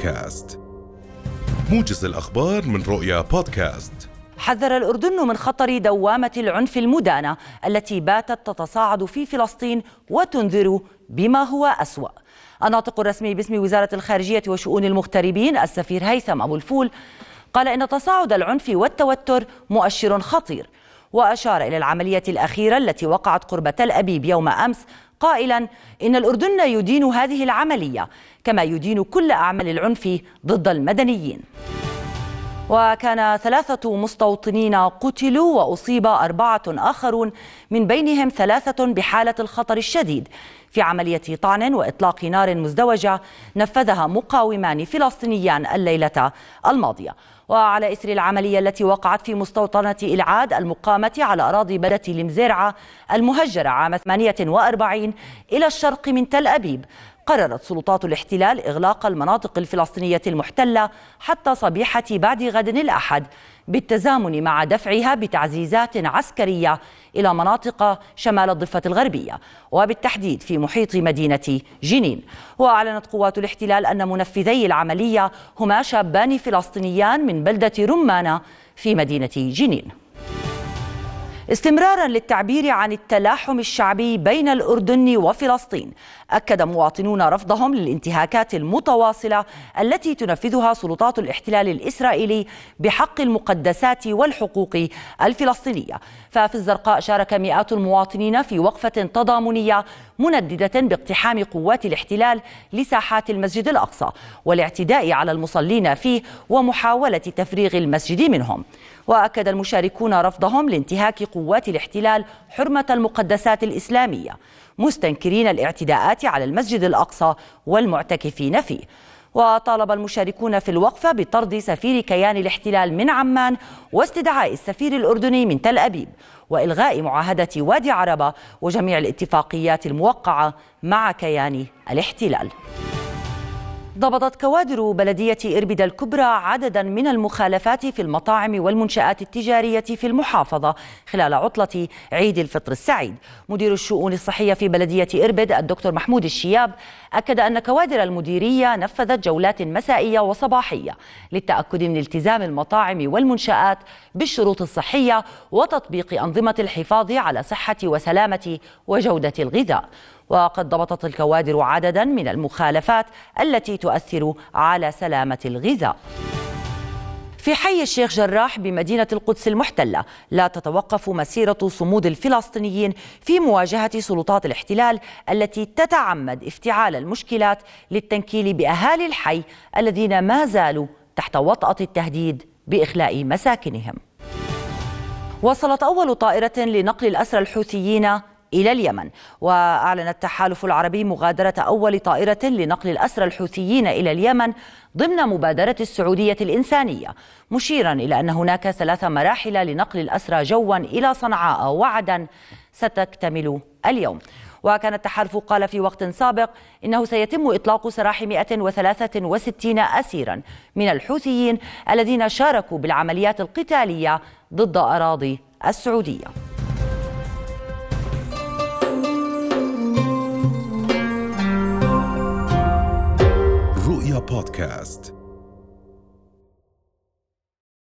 بودكاست. موجز الأخبار من رؤيا بودكاست. حذر الأردن من خطر دوامة العنف المدانة التي باتت تتصاعد في فلسطين وتنذر بما هو أسوأ. الناطق الرسمي باسم وزارة الخارجية وشؤون المغتربين السفير هيثم أبو الفول قال إن تصاعد العنف والتوتر مؤشر خطير وأشار إلى العملية الأخيرة التي وقعت قرب تل أبيب يوم أمس قائلا إن الأردن يدين هذه العملية كما يدين كل أعمال العنف ضد المدنيين. وكان ثلاثة مستوطنين قتلوا وأصيب أربعة آخرون من بينهم ثلاثة بحالة الخطر الشديد. في عملية طعن وإطلاق نار مزدوجة نفذها مقاومان فلسطينيان الليلة الماضية. وعلى إثر العملية التي وقعت في مستوطنة إلعاد المقامة على أراضي بلدة المزيرعة المهجرة عام 48 إلى الشرق من تل أبيب. قررت سلطات الاحتلال إغلاق المناطق الفلسطينية المحتلة حتى صبيحة بعد غد الأحد بالتزامن مع دفعها بتعزيزات عسكرية إلى مناطق شمال الضفة الغربية وبالتحديد في محيط مدينة جنين. وأعلنت قوات الاحتلال أن منفذي العملية هما شابان فلسطينيان من بلدة رمانة في مدينة جنين. استمرارا للتعبير عن التلاحم الشعبي بين الأردن وفلسطين أكد مواطنون رفضهم للانتهاكات المتواصلة التي تنفذها سلطات الاحتلال الإسرائيلي بحق المقدسات والحقوق الفلسطينية. ففي الزرقاء شارك مئات المواطنين في وقفة تضامنية منددة باقتحام قوات الاحتلال لساحات المسجد الأقصى والاعتداء على المصلين فيه ومحاولة تفريغ المسجد منهم. وأكد المشاركون رفضهم لانتهاك قوات الاحتلال حرمة المقدسات الإسلامية مستنكرين الاعتداءات على المسجد الأقصى والمعتكفين فيه. وطالب المشاركون في الوقفة بطرد سفير كيان الاحتلال من عمان واستدعاء السفير الأردني من تل أبيب وإلغاء معاهدة وادي عربة وجميع الاتفاقيات الموقعة مع كيان الاحتلال. ضبطت كوادر بلدية إربد الكبرى عددا من المخالفات في المطاعم والمنشآت التجارية في المحافظة خلال عطلة عيد الفطر السعيد. مدير الشؤون الصحية في بلدية إربد الدكتور محمود الشياب أكد أن كوادر المديرية نفذت جولات مسائية وصباحية للتأكد من التزام المطاعم والمنشآت بالشروط الصحية وتطبيق أنظمة الحفاظ على صحة وسلامة وجودة الغذاء. وقد ضبطت الكوادر عددا من المخالفات التي تؤثر على سلامة الغذاء. في حي الشيخ جراح بمدينة القدس المحتلة لا تتوقف مسيرة صمود الفلسطينيين في مواجهة سلطات الاحتلال التي تتعمد افتعال المشكلات للتنكيل بأهالي الحي الذين ما زالوا تحت وطأة التهديد بإخلاء مساكنهم. وصلت أول طائرة لنقل الأسرى الحوثيين إلى اليمن. وأعلن التحالف العربي مغادرة أول طائرة لنقل الأسرى الحوثيين إلى اليمن ضمن مبادرة السعودية الإنسانية مشيرا إلى أن هناك ثلاث مراحل لنقل الأسرى جوا إلى صنعاء وعدا ستكتمل اليوم. وكان التحالف قال في وقت سابق إنه سيتم إطلاق سراح 163 أسيرا من الحوثيين الذين شاركوا بالعمليات القتالية ضد أراضي السعودية. بودكاست